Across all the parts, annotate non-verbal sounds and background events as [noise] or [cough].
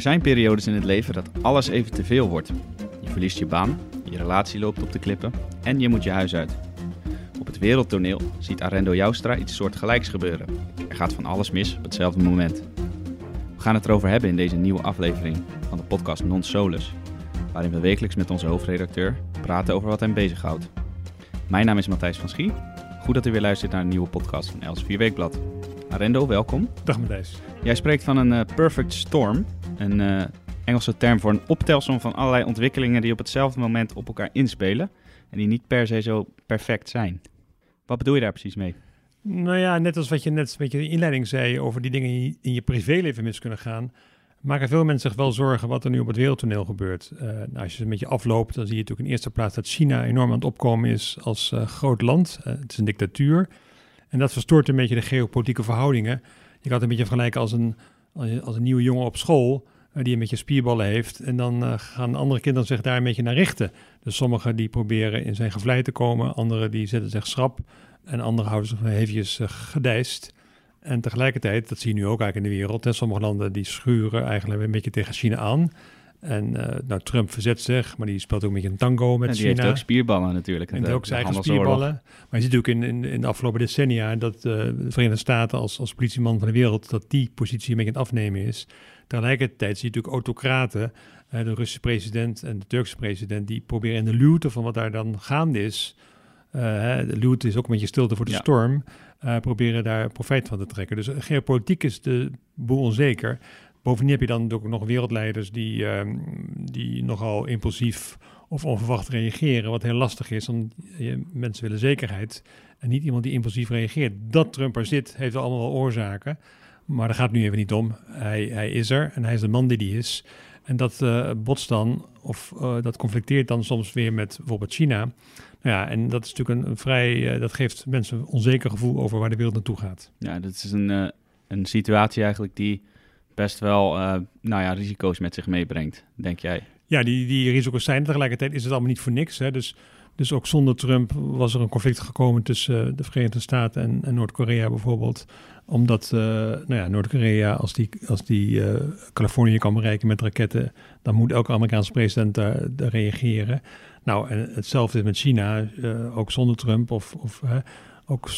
Er zijn periodes in het leven dat alles even te veel wordt. Je verliest je baan, je relatie loopt op de klippen en je moet je huis uit. Op het wereldtoneel ziet Arendo Joustra iets soortgelijks gebeuren. Er gaat van alles mis op hetzelfde moment. We gaan het erover hebben in deze nieuwe aflevering van de podcast Non Solus, waarin we wekelijks met onze hoofdredacteur praten over wat hem bezighoudt. Mijn naam is Matthijs van Schie. Goed dat u weer luistert naar een nieuwe podcast van Els 4 Weekblad. Arendo, welkom. Dag Matthijs. Jij spreekt van een eh, perfect storm, een eh, Engelse term voor een optelsom van allerlei ontwikkelingen die op hetzelfde moment op elkaar inspelen en die niet per se zo perfect zijn. Wat bedoel je daar precies mee? Nou ja, net als wat je net met je inleiding zei over die dingen die in je privéleven mis kunnen gaan, maken veel mensen zich wel zorgen wat er nu op het wereldtoneel gebeurt. Uh, nou, als je een beetje afloopt, dan zie je natuurlijk in eerste plaats dat China enorm aan het opkomen is als uh, groot land. Uh, het is een dictatuur. En dat verstoort een beetje de geopolitieke verhoudingen. Je kan het een beetje vergelijken als een, als een nieuwe jongen op school die een beetje spierballen heeft. En dan gaan andere kinderen zich daar een beetje naar richten. Dus sommigen die proberen in zijn gevlei te komen, anderen die zetten zich schrap en anderen houden zich eventjes gedijst. En tegelijkertijd, dat zie je nu ook eigenlijk in de wereld, hè, sommige landen die schuren eigenlijk een beetje tegen China aan. En uh, nou, Trump verzet zich, maar die speelt ook een beetje een tango met en die China. heeft ook spierballen natuurlijk. En ook zijn eigen spierballen. Maar je ziet ook in, in, in de afgelopen decennia dat uh, de Verenigde Staten als, als politieman van de wereld, dat die positie een beetje aan het afnemen is. Tegelijkertijd zie je natuurlijk autocraten, uh, de Russische president en de Turkse president, die proberen in de luwte van wat daar dan gaande is. de luwte is ook een beetje stilte voor de ja. storm. proberen daar profijt van te trekken. Dus geopolitiek is de boel onzeker. Bovendien heb je dan ook nog wereldleiders die, uh, die nogal impulsief of onverwacht reageren, wat heel lastig is, want mensen willen zekerheid en niet iemand die impulsief reageert. Dat Trump er zit, heeft allemaal wel oorzaken, maar daar gaat het nu even niet om. Hij, hij is er en hij is de man die die is. En dat uh, botst dan, of uh, dat conflicteert dan soms weer met bijvoorbeeld China. Nou ja, en dat is natuurlijk een, vrij, uh, dat geeft mensen een onzeker gevoel over waar de wereld naartoe gaat. Ja, dat is een, een situatie eigenlijk die best wel uh, nou ja, risico's met zich meebrengt, denk jij? Ja, die, die risico's zijn tegelijkertijd is het allemaal niet voor niks. Hè? Dus, dus ook zonder Trump was er een conflict gekomen tussen uh, de Verenigde Staten en, Noord-Korea bijvoorbeeld. Omdat uh, nou ja, Noord-Korea, als die, als die Californië kan bereiken met raketten, dan moet elke Amerikaanse president daar, daar reageren. Nou, en hetzelfde is met China, ook zonder Trump of, of ook,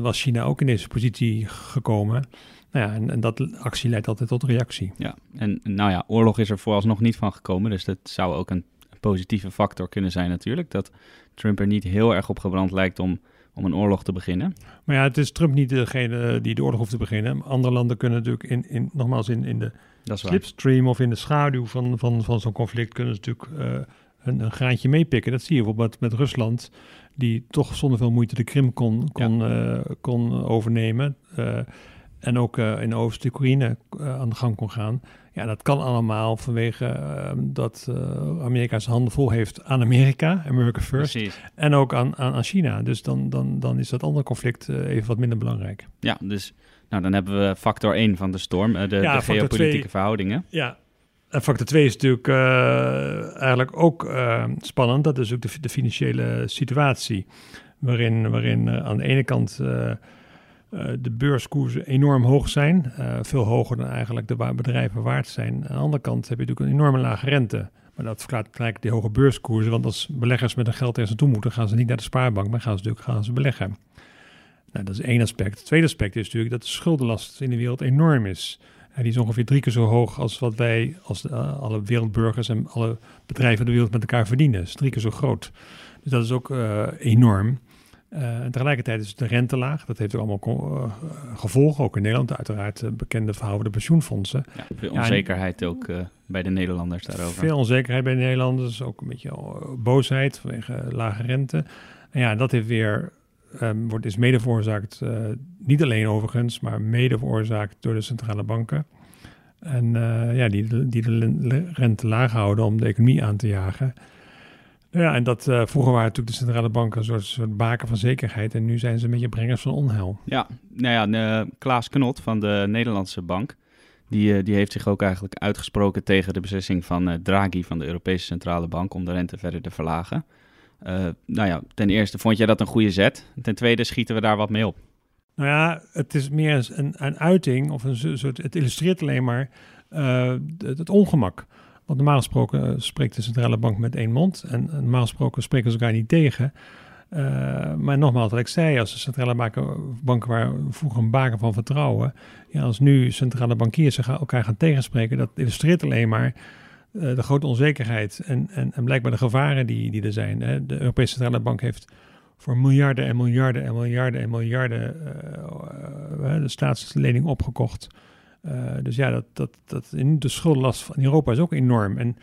was China ook in deze positie gekomen. Nou ja, en, en, dat actie leidt altijd tot reactie. Ja, en nou ja, oorlog is er vooralsnog niet van gekomen. Dus dat zou ook een positieve factor kunnen zijn natuurlijk. Dat Trump er niet heel erg op gebrand lijkt om, om een oorlog te beginnen. Maar ja, het is Trump niet degene die de oorlog hoeft te beginnen. Andere landen kunnen natuurlijk in, in nogmaals in, in de slipstream of in de schaduw van, van, van zo'n conflict kunnen ze natuurlijk uh, een, een graantje meepikken. Dat zie je bijvoorbeeld met Rusland, die toch zonder veel moeite de Krim kon, kon, ja. uh, kon overnemen. Uh, en ook uh, in Oost-Oekraïne aan de gang kon gaan. Ja, dat kan allemaal vanwege uh, dat Amerika zijn handen vol heeft aan Amerika, America First, Precies. en ook aan, aan, aan, China. Dus dan, dan, dan is dat andere conflict even wat minder belangrijk. Ja, dus nou, dan hebben we factor 1 van de storm, de, ja, de geopolitieke 2, verhoudingen. Ja, factor 2 is natuurlijk eigenlijk ook spannend. Dat is ook de, de financiële situatie, waarin, waarin aan de ene kant... De beurskoersen enorm hoog zijn. Veel hoger dan eigenlijk de bedrijven waard zijn. Aan de andere kant heb je natuurlijk een enorme lage rente. Maar dat verklaart gelijk die hoge beurskoersen. Want als beleggers met hun geld ergens naartoe moeten, gaan ze niet naar de spaarbank, maar gaan ze natuurlijk gaan ze beleggen. Nou, dat is één aspect. Het tweede aspect is natuurlijk dat de schuldenlast in de wereld enorm is. Die is ongeveer drie keer zo hoog als wat wij, als uh, alle wereldburgers en alle bedrijven in de wereld met elkaar verdienen. Dat is drie keer zo groot. Dus dat is ook enorm. Uh, en tegelijkertijd is de rente laag. Dat heeft ook allemaal uh, gevolgen, ook in Nederland. Uiteraard uh, bekende verhaal van de pensioenfondsen. Ja, veel onzekerheid ja, ook bij de Nederlanders daarover. Veel onzekerheid bij de Nederlanders. Ook een beetje boosheid vanwege lage rente. En ja, dat heeft weer, um, wordt, is mede veroorzaakt, niet alleen overigens, maar mede veroorzaakt door de centrale banken. En ja, die, die de rente laag houden om de economie aan te jagen. Ja, en dat uh, vroeger waren natuurlijk de centrale banken een soort, soort baken van zekerheid. En nu zijn ze een beetje brengers van onheil. Ja, nou ja, uh, Klaas Knot van de Nederlandse Bank. Die, uh, die heeft zich ook eigenlijk uitgesproken tegen de beslissing van Draghi van de Europese Centrale Bank om de rente verder te verlagen. nou ja, ten eerste vond jij dat een goede zet. Ten tweede schieten we daar wat mee op. Nou ja, het is meer een, een uiting of een soort. Het illustreert alleen maar het, het, ongemak. Want normaal gesproken spreekt de centrale bank met één mond en normaal gesproken spreken ze elkaar niet tegen. Uh, maar nogmaals, wat ik zei, als de centrale banken waren vroeger een baken van vertrouwen. Ja, als nu centrale bankiers elkaar gaan tegenspreken, dat illustreert alleen maar de grote onzekerheid en, en, en blijkbaar de gevaren die, die er zijn. De Europese Centrale Bank heeft voor miljarden en miljarden en miljarden en miljarden uh, de staatslening opgekocht. dus ja, dat, dat, dat, de schuldenlast van Europa is ook enorm. En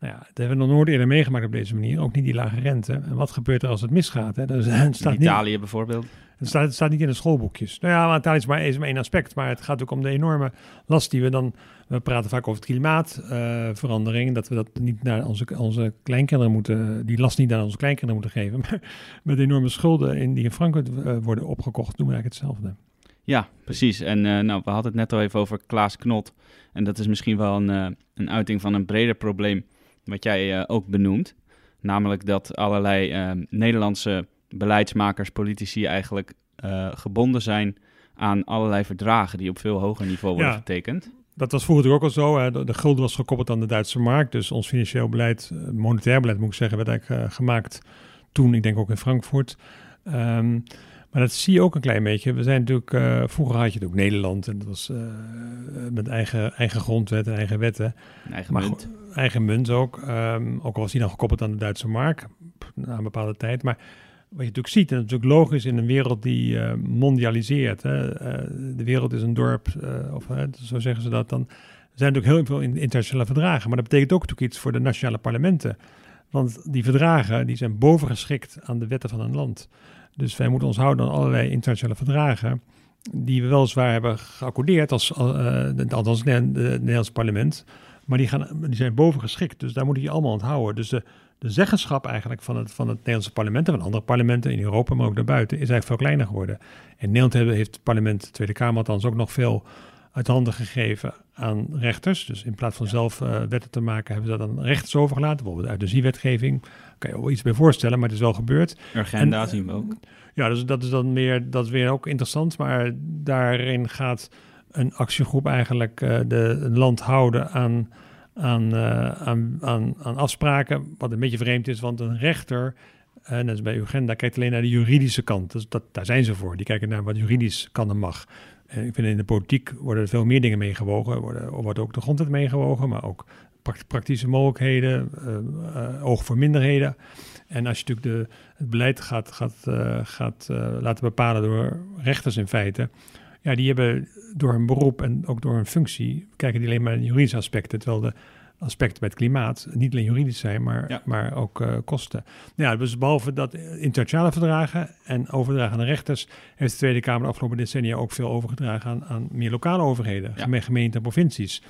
nou ja, dat hebben we nog nooit eerder meegemaakt op deze manier. Ook niet die lage rente. En wat gebeurt er als het misgaat? Hè? [laughs] staat Italië niet, bijvoorbeeld. Het staat, het staat niet in de schoolboekjes. Nou ja, maar Italië is maar, is maar één aspect. Maar het gaat ook om de enorme last die we dan... We praten vaak over het klimaatverandering. Uh, dat we dat niet naar onze, onze kleinkinderen moeten... Die last niet naar onze kleinkinderen moeten geven. [laughs] Maar met enorme schulden in, die in Frankrijk uh, worden opgekocht... doen we eigenlijk hetzelfde. Ja, precies. En uh, nou, we hadden het net al even over Klaas Knot. En dat is misschien wel een, een uiting van een breder probleem wat jij uh, ook benoemt. Namelijk dat allerlei uh, Nederlandse beleidsmakers, politici eigenlijk uh, gebonden zijn aan allerlei verdragen die op veel hoger niveau worden ja, getekend. Dat was vroeger ook al zo. Hè. De, de, gulden was gekoppeld aan de Duitse markt. Dus ons financieel beleid, monetair beleid moet ik zeggen, werd eigenlijk gemaakt toen, ik denk ook in Frankfurt. Um, maar dat zie je ook een klein beetje. We zijn natuurlijk, uh, vroeger had je het ook Nederland en dat was uh, met eigen, eigen grondwet en eigen wetten. Eigen maar, munt. Eigen munt ook. Um, ook al was die dan gekoppeld aan de Duitse mark na een bepaalde tijd. Maar wat je natuurlijk ziet, en dat is natuurlijk logisch in een wereld die uh, mondialiseert. Hè, de wereld is een dorp, of zo zeggen ze dat. Dan zijn er natuurlijk heel veel internationale verdragen. Maar dat betekent ook natuurlijk iets voor de nationale parlementen. Want die verdragen die zijn bovengeschikt aan de wetten van een land. Dus wij moeten ons houden aan allerlei internationale verdragen die we weliswaar hebben geaccordeerd als, uh, althans het Nederlands parlement, maar die, gaan, die zijn bovengeschikt. Dus daar moet je allemaal onthouden. Dus de, de zeggenschap eigenlijk van het, van het Nederlandse parlement en van andere parlementen in Europa, maar ook daarbuiten, is eigenlijk veel kleiner geworden. In Nederland heeft het parlement, de Tweede Kamer althans, ook nog veel uit handen gegeven aan rechters. Dus in plaats van zelf uh, wetten te maken, hebben ze dat aan rechters overgelaten. Bijvoorbeeld uit de ziewetgeving. Kan je wel iets bij voorstellen, maar het is wel gebeurd. Agenda en, zien we ook. Ja, dus dat is dan meer, dat is weer ook interessant. Maar daarin gaat een actiegroep eigenlijk uh, de land houden aan, aan, uh, aan, aan, aan afspraken. Wat een beetje vreemd is, want een rechter en dat is bij Uganda kijkt alleen naar de juridische kant. Dus dat, daar zijn ze voor. Die kijken naar wat juridisch kan en mag. En ik vind in de politiek worden er veel meer dingen meegewogen. Worden, wordt ook de grondwet meegewogen, maar ook praktische mogelijkheden, uh, oog voor minderheden. En als je natuurlijk de, het beleid gaat, gaat, gaat laten bepalen door rechters in feite, ja, die hebben door hun beroep en ook door hun functie, kijken die alleen maar naar juridische aspecten, terwijl de aspecten bij het klimaat niet alleen juridisch zijn, maar, maar ook uh, kosten. Ja, dus behalve dat internationale verdragen en overdragen aan de rechters, heeft de Tweede Kamer de afgelopen decennia ook veel overgedragen aan, aan meer lokale overheden, ja. gemeenten en provincies.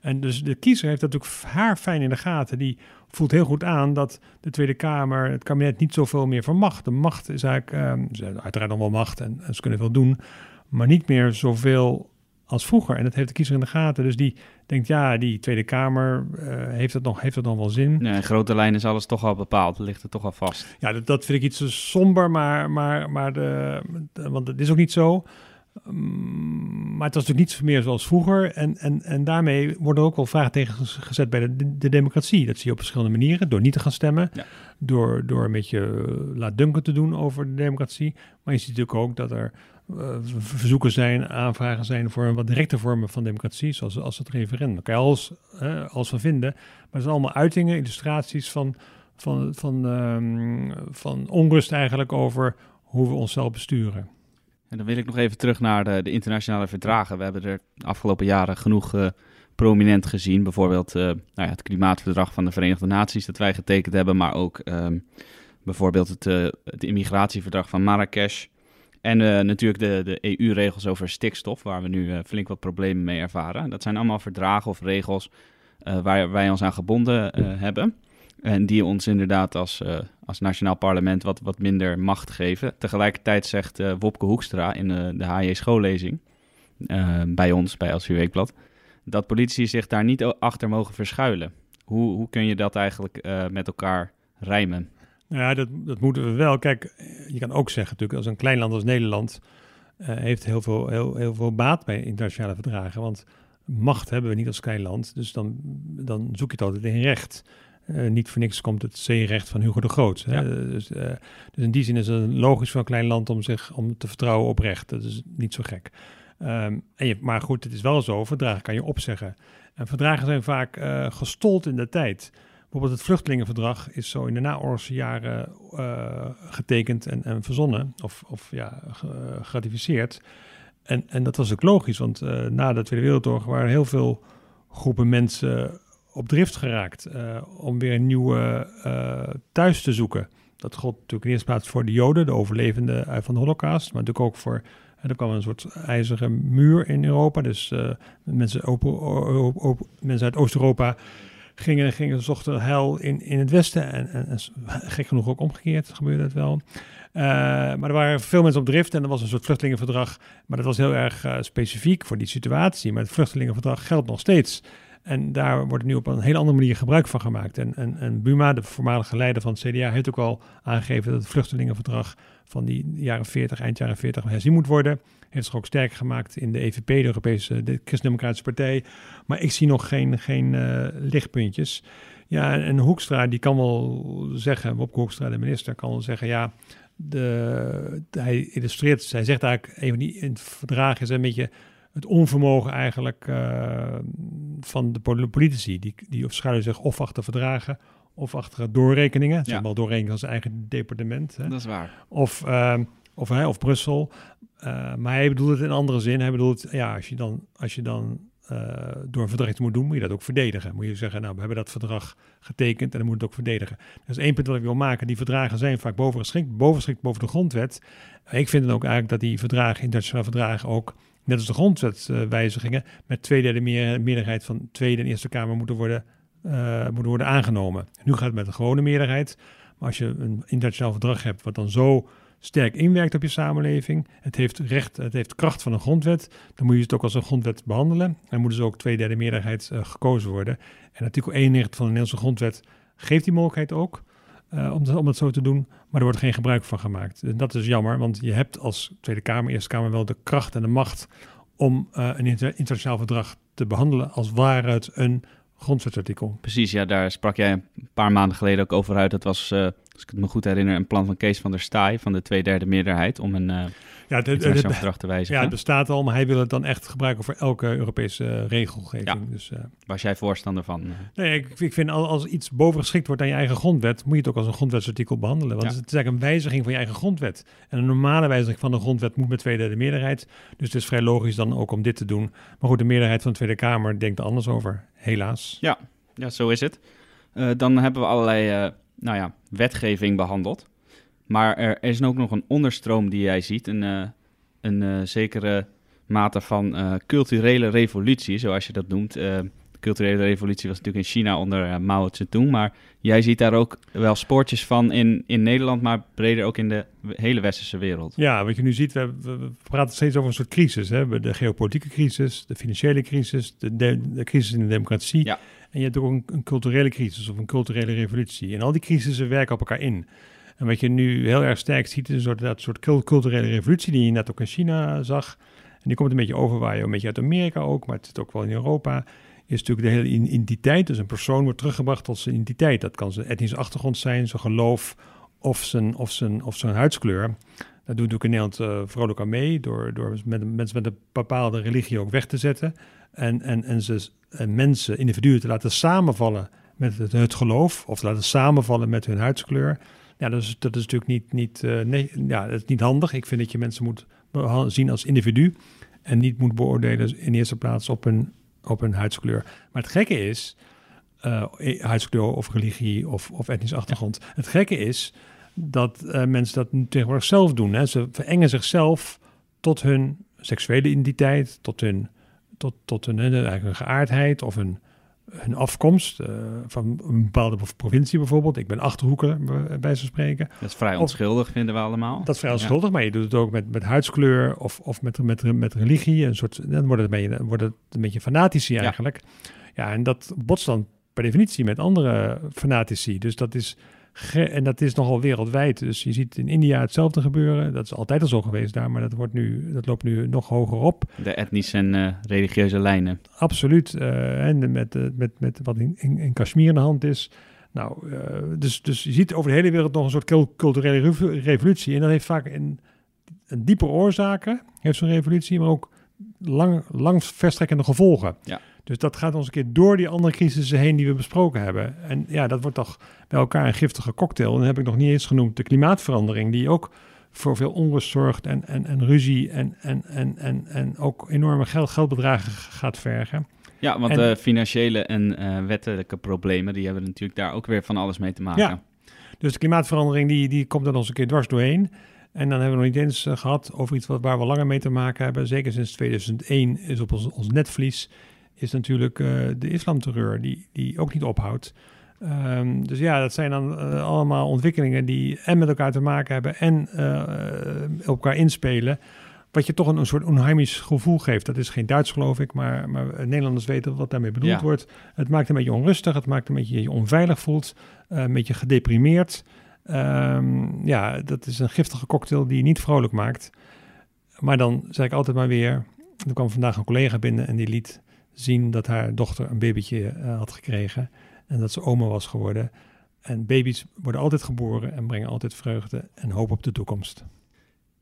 En dus de kiezer heeft dat natuurlijk haar fijn in de gaten. Die voelt heel goed aan dat de Tweede Kamer, het kabinet, niet zoveel meer van macht. De macht is eigenlijk, um, ze hebben uiteraard nog wel macht en, en ze kunnen veel doen, maar niet meer zoveel als vroeger. En dat heeft de kiezer in de gaten. Dus die denkt, ja, die Tweede Kamer, uh, heeft, het nog, heeft het nog wel zin? Nee, in grote lijnen is alles toch al bepaald, ligt het toch al vast. Ja, dat, dat vind ik iets somber, maar, maar, maar de, want het is ook niet zo. Mm, maar het was natuurlijk niet meer zoals vroeger. En, en, en daarmee worden ook wel vragen tegen gezet bij de, de, democratie. Dat zie je op verschillende manieren. Door niet te gaan stemmen. Door, door een beetje uh, laatdunken te doen over de democratie. Maar je ziet natuurlijk ook dat er verzoeken zijn, aanvragen zijn voor een wat directe vormen van democratie, zoals als het referendum. Kan je alles van vinden, maar het zijn allemaal uitingen, illustraties van, van, van, um, van onrust eigenlijk over hoe we onszelf besturen. En dan wil ik nog even terug naar de, internationale verdragen. We hebben er de afgelopen jaren genoeg uh, prominent gezien. Bijvoorbeeld uh, nou ja, het klimaatverdrag van de Verenigde Naties dat wij getekend hebben, maar ook um, bijvoorbeeld het, het immigratieverdrag van Marrakesh. En uh, natuurlijk de, de EU-regels over stikstof, waar we nu uh, flink wat problemen mee ervaren. Dat zijn allemaal verdragen of regels uh, waar wij ons aan gebonden hebben. En die ons inderdaad als, als nationaal parlement wat, wat minder macht geven. Tegelijkertijd zegt Wopke Hoekstra in de HJ schoollezing bij ons, bij Als Weekblad, dat politici zich daar niet achter mogen verschuilen. Hoe, hoe kun je dat eigenlijk met elkaar rijmen? Ja, dat, dat moeten we wel. Kijk, je kan ook zeggen natuurlijk, als een klein land als Nederland uh, heeft heel veel, heel, heel veel baat bij internationale verdragen. Want macht hebben we niet als klein land. Dus dan, dan zoek je het altijd in recht. Uh, niet voor niks komt het zeerecht van Hugo de Groot. Hè? Dus, uh, dus, in die zin is het logisch voor een klein land om zich om te vertrouwen op recht. Dat is niet zo gek. Um, en je, maar goed, het is wel zo, verdragen kan je opzeggen. En verdragen zijn vaak gestold in de tijd. Bijvoorbeeld het vluchtelingenverdrag is zo in de naoorlogse jaren getekend en, en, verzonnen, of, of ja, geratificeerd. En, en dat was ook logisch, want na de Tweede Wereldoorlog waren heel veel groepen mensen op drift geraakt om weer een nieuwe thuis te zoeken. Dat gold natuurlijk in eerste plaats voor de Joden, de overlevenden van de Holocaust, maar natuurlijk ook voor. Er kwam een soort ijzeren muur in Europa. Dus mensen, mensen uit Oost-Europa gingen, gingen zochten heil in, in het Westen. En, en, gek genoeg ook omgekeerd gebeurde dat wel. Uh, maar er waren veel mensen op drift en er was een soort vluchtelingenverdrag. Maar dat was heel erg uh, specifiek voor die situatie. Maar het vluchtelingenverdrag geldt nog steeds. En daar wordt nu op een hele andere manier gebruik van gemaakt. En, en, en Buma, de voormalige leider van het CDA, heeft ook al aangegeven dat het vluchtelingenverdrag van die jaren 40, eind jaren 40 herzien moet worden. Heeft zich ook sterk gemaakt in de EVP, de Europese de Christendemocratische Partij. Maar ik zie nog geen, geen uh, lichtpuntjes. Ja, en Hoekstra, die kan wel zeggen, Wopke Hoekstra, de minister, kan wel zeggen, ja, de, hij illustreert, hij zegt eigenlijk, een van die in het verdrag is een beetje het onvermogen eigenlijk uh, van de politici. Die, die schuilen zich of achter verdragen of achter doorrekeningen. Ja. wel doorrekeningen als eigen departement. Hè. Dat is waar. Of, uh, of, hè, of Brussel. Uh, maar hij bedoelt het in een andere zin. Hij bedoelt, ja, als je dan, als je dan door een verdrag moet doen, moet je dat ook verdedigen. Moet je zeggen, nou, we hebben dat verdrag getekend en dan moet het ook verdedigen. Dat is één punt wat ik wil maken. Die verdragen zijn vaak bovengeschikt, bovengeschikt boven de grondwet. Ik vind dan ook eigenlijk dat die verdragen, internationale verdragen, ook net als de grondwetwijzigingen, met twee derde meer, meerderheid van Tweede en Eerste Kamer moeten worden, uh, moeten worden aangenomen. Nu gaat het met een gewone meerderheid. Maar als je een internationaal verdrag hebt wat dan zo sterk inwerkt op je samenleving, het heeft recht, het heeft kracht van een grondwet, dan moet je het ook als een grondwet behandelen. En moeten ze ook twee derde meerderheid uh, gekozen worden. En artikel 91 van de Nederlandse grondwet geeft die mogelijkheid ook. Uh, om, dat, om zo te doen. Maar er wordt geen gebruik van gemaakt. En dat is jammer, want je hebt als Tweede Kamer, Eerste Kamer wel de kracht en de macht om een inter internationaal verdrag te behandelen als het een grondwetsartikel. Precies, ja, daar sprak jij een paar maanden geleden ook over uit. Dat was, uh, als ik het me goed herinner, een plan van Kees van der Staaij van de tweederde meerderheid om een ja, te wijzigen. Ja, het bestaat al, maar hij wil het dan echt gebruiken voor elke Europese uh, regelgeving. Ja. Dus, uh, Was jij voorstander van? Uh... Nee, ik, ik vind als iets bovengeschikt wordt aan je eigen grondwet, moet je het ook als een grondwetsartikel behandelen. Want ja. het is eigenlijk een wijziging van je eigen grondwet. En een normale wijziging van de grondwet moet met tweede meerderheid. Dus het is vrij logisch dan ook om dit te doen. Maar goed, de meerderheid van de Tweede Kamer denkt er anders over, helaas. Ja, ja zo is het. dan hebben we allerlei nou ja, wetgeving behandeld. Maar er is ook nog een onderstroom die jij ziet, een, uh, een uh, zekere mate van uh, culturele revolutie, zoals je dat noemt. de culturele revolutie was natuurlijk in China onder Mao Zedong, maar jij ziet daar ook wel spoortjes van in, in Nederland, maar breder ook in de hele westerse wereld. Ja, wat je nu ziet, we, we praten steeds over een soort crisis. Hè? De geopolitieke crisis, de financiële crisis, de, de, de crisis in de democratie. Ja. En je hebt ook een, een culturele crisis of een culturele revolutie. En al die crisissen werken op elkaar in. En wat je nu heel erg sterk ziet, is een soort, dat soort culturele revolutie die je net ook in China zag. En die komt een beetje overwaaien, een beetje uit Amerika ook, maar het zit ook wel in Europa. Is natuurlijk de hele identiteit. Dus een persoon wordt teruggebracht tot zijn identiteit. Dat kan zijn etnische achtergrond zijn, zijn geloof of zijn, of zijn, of huidskleur. Dat doet natuurlijk in Nederland uh, vrolijk aan mee, door, door met, mensen met een bepaalde religie ook weg te zetten. En, en, en, ze, en mensen, individuen te laten samenvallen met het, het geloof, of te laten samenvallen met hun huidskleur. Ja, dat is, dat is natuurlijk niet, niet, uh, nee, ja, dat is niet handig. Ik vind dat je mensen moet zien als individu en niet moet beoordelen in eerste plaats op een, op een huidskleur. Maar het gekke is, uh, huidskleur of religie of, of etnische achtergrond. Het gekke is dat uh, mensen dat nu tegenwoordig zelf doen. Hè. Ze verengen zichzelf tot hun seksuele identiteit, tot hun, tot, tot hun, hun eigen geaardheid of hun hun afkomst, uh, van een bepaalde provincie bijvoorbeeld. Ik ben Achterhoeker, bij ze spreken. Dat is vrij onschuldig, vinden we allemaal. Dat is vrij onschuldig, ja. maar je doet het ook met, met huidskleur of, of met, met, met religie. Een soort, dan wordt het een beetje, wordt het een beetje fanatici eigenlijk. Ja. ja, en dat botst dan per definitie met andere fanatici. Dus dat is en dat is nogal wereldwijd. Dus je ziet in India hetzelfde gebeuren. Dat is altijd al zo geweest daar, maar dat, wordt nu, dat loopt nu nog hoger op. De etnische en uh, religieuze lijnen. Absoluut. Uh, en met, uh, met, met wat in, in, in Kashmir in de hand is. Nou, dus, dus je ziet over de hele wereld nog een soort culturele revolutie. En dat heeft vaak een, een diepe oorzaken, heeft zo'n revolutie, maar ook lang, lang verstrekkende gevolgen. Ja. Dus dat gaat ons een keer door die andere crisissen heen die we besproken hebben. En ja, dat wordt toch bij elkaar een giftige cocktail. En dan heb ik nog niet eens genoemd de klimaatverandering, die ook voor veel onrust zorgt en, en, en ruzie en, en, en, en, en ook enorme geld, geldbedragen gaat vergen. Ja, want de financiële en uh, wettelijke problemen, die hebben natuurlijk daar ook weer van alles mee te maken. Ja, dus de klimaatverandering die, die komt nog eens een keer dwars doorheen. En dan hebben we nog niet eens uh, gehad over iets wat, waar we langer mee te maken hebben. Zeker sinds 2001 is op ons, ons netvlies is natuurlijk uh, de islamterreur, die, die ook niet ophoudt. Um, dus ja, dat zijn dan uh, allemaal ontwikkelingen die en met elkaar te maken hebben en uh, elkaar inspelen. Wat je toch een, een soort onheimisch gevoel geeft. Dat is geen Duits, geloof ik, maar, maar Nederlanders weten wat daarmee bedoeld ja. wordt. Het maakt een beetje onrustig, het maakt een beetje je onveilig voelt, een beetje gedeprimeerd. Um, ja, dat is een giftige cocktail die je niet vrolijk maakt. Maar dan zeg ik altijd maar weer. Er kwam vandaag een collega binnen en die liet zien dat haar dochter een babytje uh, had gekregen. En dat ze oma was geworden. En baby's worden altijd geboren en brengen altijd vreugde en hoop op de toekomst.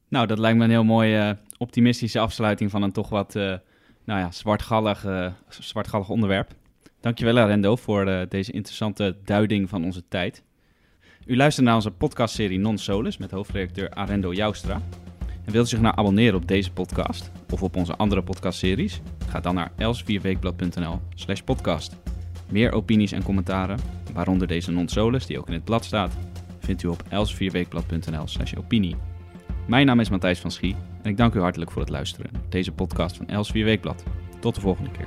Nou, dat lijkt me een heel mooie uh, optimistische afsluiting van een toch wat uh, nou ja, zwartgallig, zwartgallig onderwerp. Dankjewel Arendo voor deze interessante duiding van onze tijd. U luistert naar onze podcastserie Non Solus met hoofdredacteur Arendo Joustra. En wilt u zich nou abonneren op deze podcast of op onze andere podcastseries? Ga dan naar elsvierweekblad.nl slash podcast. Meer opinies en commentaren, waaronder deze non-solus die ook in het blad staat, vindt u op elsvierweekblad.nl slash opinie. Mijn naam is Matthijs van Schie en ik dank u hartelijk voor het luisteren deze podcast van Els Weekblad. Tot de volgende keer.